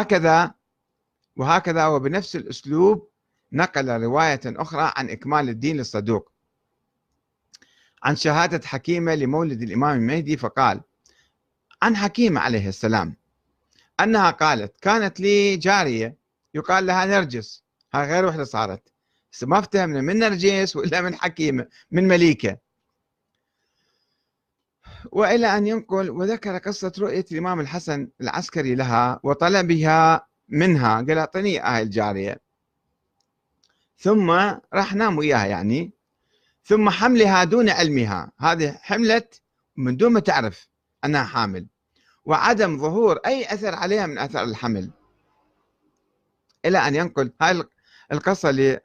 هكذا وهكذا وبنفس الأسلوب نقل رواية أخرى عن إكمال الدين للصدوق. عن شهادة حكيمة لمولد الإمام المهدي فقال عن حكيمة عليه السلام أنها قالت كانت لي جارية يقال لها نرجس هاي غير وحدة صارت ما افتهمنا من نرجس ولا من حكيمة من مليكة وإلى أن ينقل وذكر قصة رؤية الإمام الحسن العسكري لها وطلبها منها قال أعطني هاي الجارية. ثم راح نام وياها يعني. ثم حملها دون علمها. هذه حملت من دون ما تعرف أنها حامل. وعدم ظهور أي أثر عليها من أثر الحمل. إلى أن ينقل. هاي القصة اللي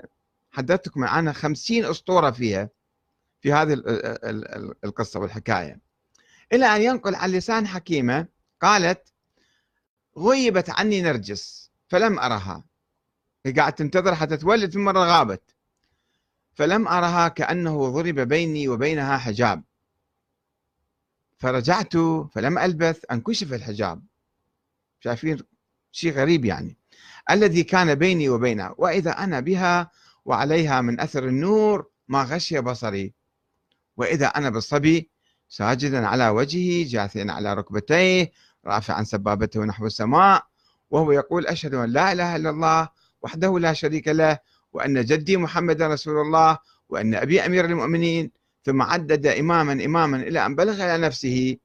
حدثتكم عنها خمسين أسطورة فيها في هذه القصة والحكاية. إلى أن ينقل عن لسان حكيمة قالت غيبت عني نرجس فلم أرها. هي قاعد تنتظر حتى تولد ثم غابت. فلم أرها كأنه ضرب بيني وبينها حجاب. فرجعت فلم ألبث أن كشف الحجاب. شايفين شيء غريب يعني. الذي كان بيني وبينها وإذا أنا بها وعليها من أثر النور ما غشي بصري. وإذا أنا بالصبي ساجدا على وجهه جاثيا على ركبتيه رافعا سبابته نحو السماء وهو يقول أشهد أن لا إله إلا الله وحده لا شريك له وأن جدي محمد رسول الله وأن أبي أمير المؤمنين. ثم عدد إماما إماما إلى أن بلغ إلى نفسه.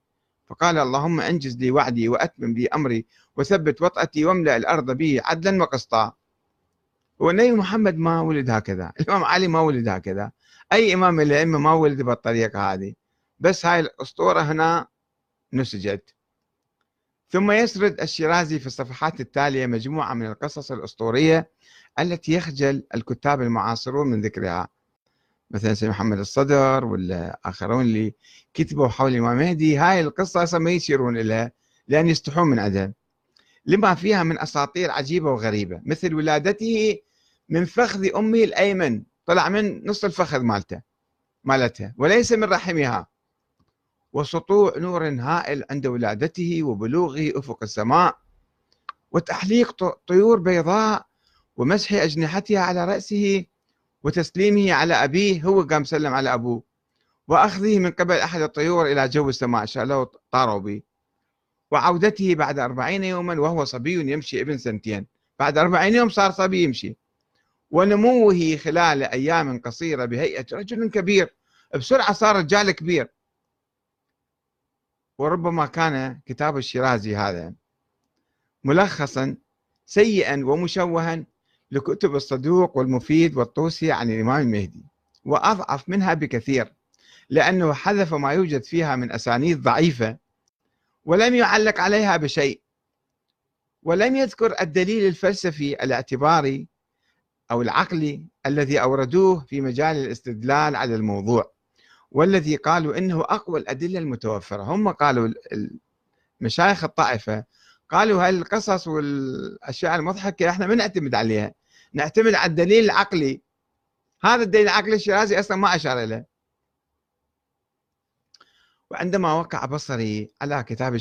فقال اللهم أنجز لي وعدي وأتمم لي أمري وثبت وطأتي واملأ الأرض به عدلا وقسطا. هو النبي محمد ما ولد هكذا الإمام علي ما ولد هكذا. أي إمام من الأئمة ما ولد بالطريقة هذه؟ بس هاي الأسطورة هنا نسجت ثم يسرد الشيرازي في الصفحات التالية مجموعة من القصص الأسطورية التي يخجل الكتاب المعاصرون من ذكرها. مثلا سيد محمد الصدر ولا آخرون اللي كتبوا حول الإمام مهدي هاي القصة أصلا ما يشيرون إليها لأن يستحون من عدم لما فيها من أساطير عجيبة وغريبة مثل ولادته من فخذ أمه الأيمن طلع من نص الفخذ مالته مالتها وليس من رحمها. وسطوع نور هائل عند ولادته وبلوغه أفق السماء وتحليق طيور بيضاء ومسح أجنحتها على رأسه وتسليمه على أبيه هو قام سلم على أبوه. وأخذه من قبل أحد الطيور إلى جو السماء شالوه طاروا به. وعودته بعد أربعين يوما وهو صبي يمشي ابن سنتين. بعد أربعين يوم صار صبي يمشي. ونموه خلال أيام قصيرة بهيئة رجل كبير. بسرعة صار رجال كبير. وربما كان كتاب الشيرازي هذا. ملخصا سيئا ومشوها لكتب الصدوق والمفيد والطوسي عن الإمام المهدي وأضعف منها بكثير لأنه حذف ما يوجد فيها من أسانيد ضعيفة ولم يعلق عليها بشيء ولم يذكر الدليل الفلسفي الاعتباري أو العقلي الذي أوردوه في مجال الاستدلال على الموضوع. والذي قالوا إنه أقوى الأدلة المتوفرة. هم قالوا مشايخ الطائفة قالوا هاي القصص والأشياء المضحكة إحنا ما نعتمد عليها. نعتمد على الدليل العقلي. هذا الدليل العقلي الشيرازي أصلا ما أشار إليه. وعندما وقع بصري على كتاب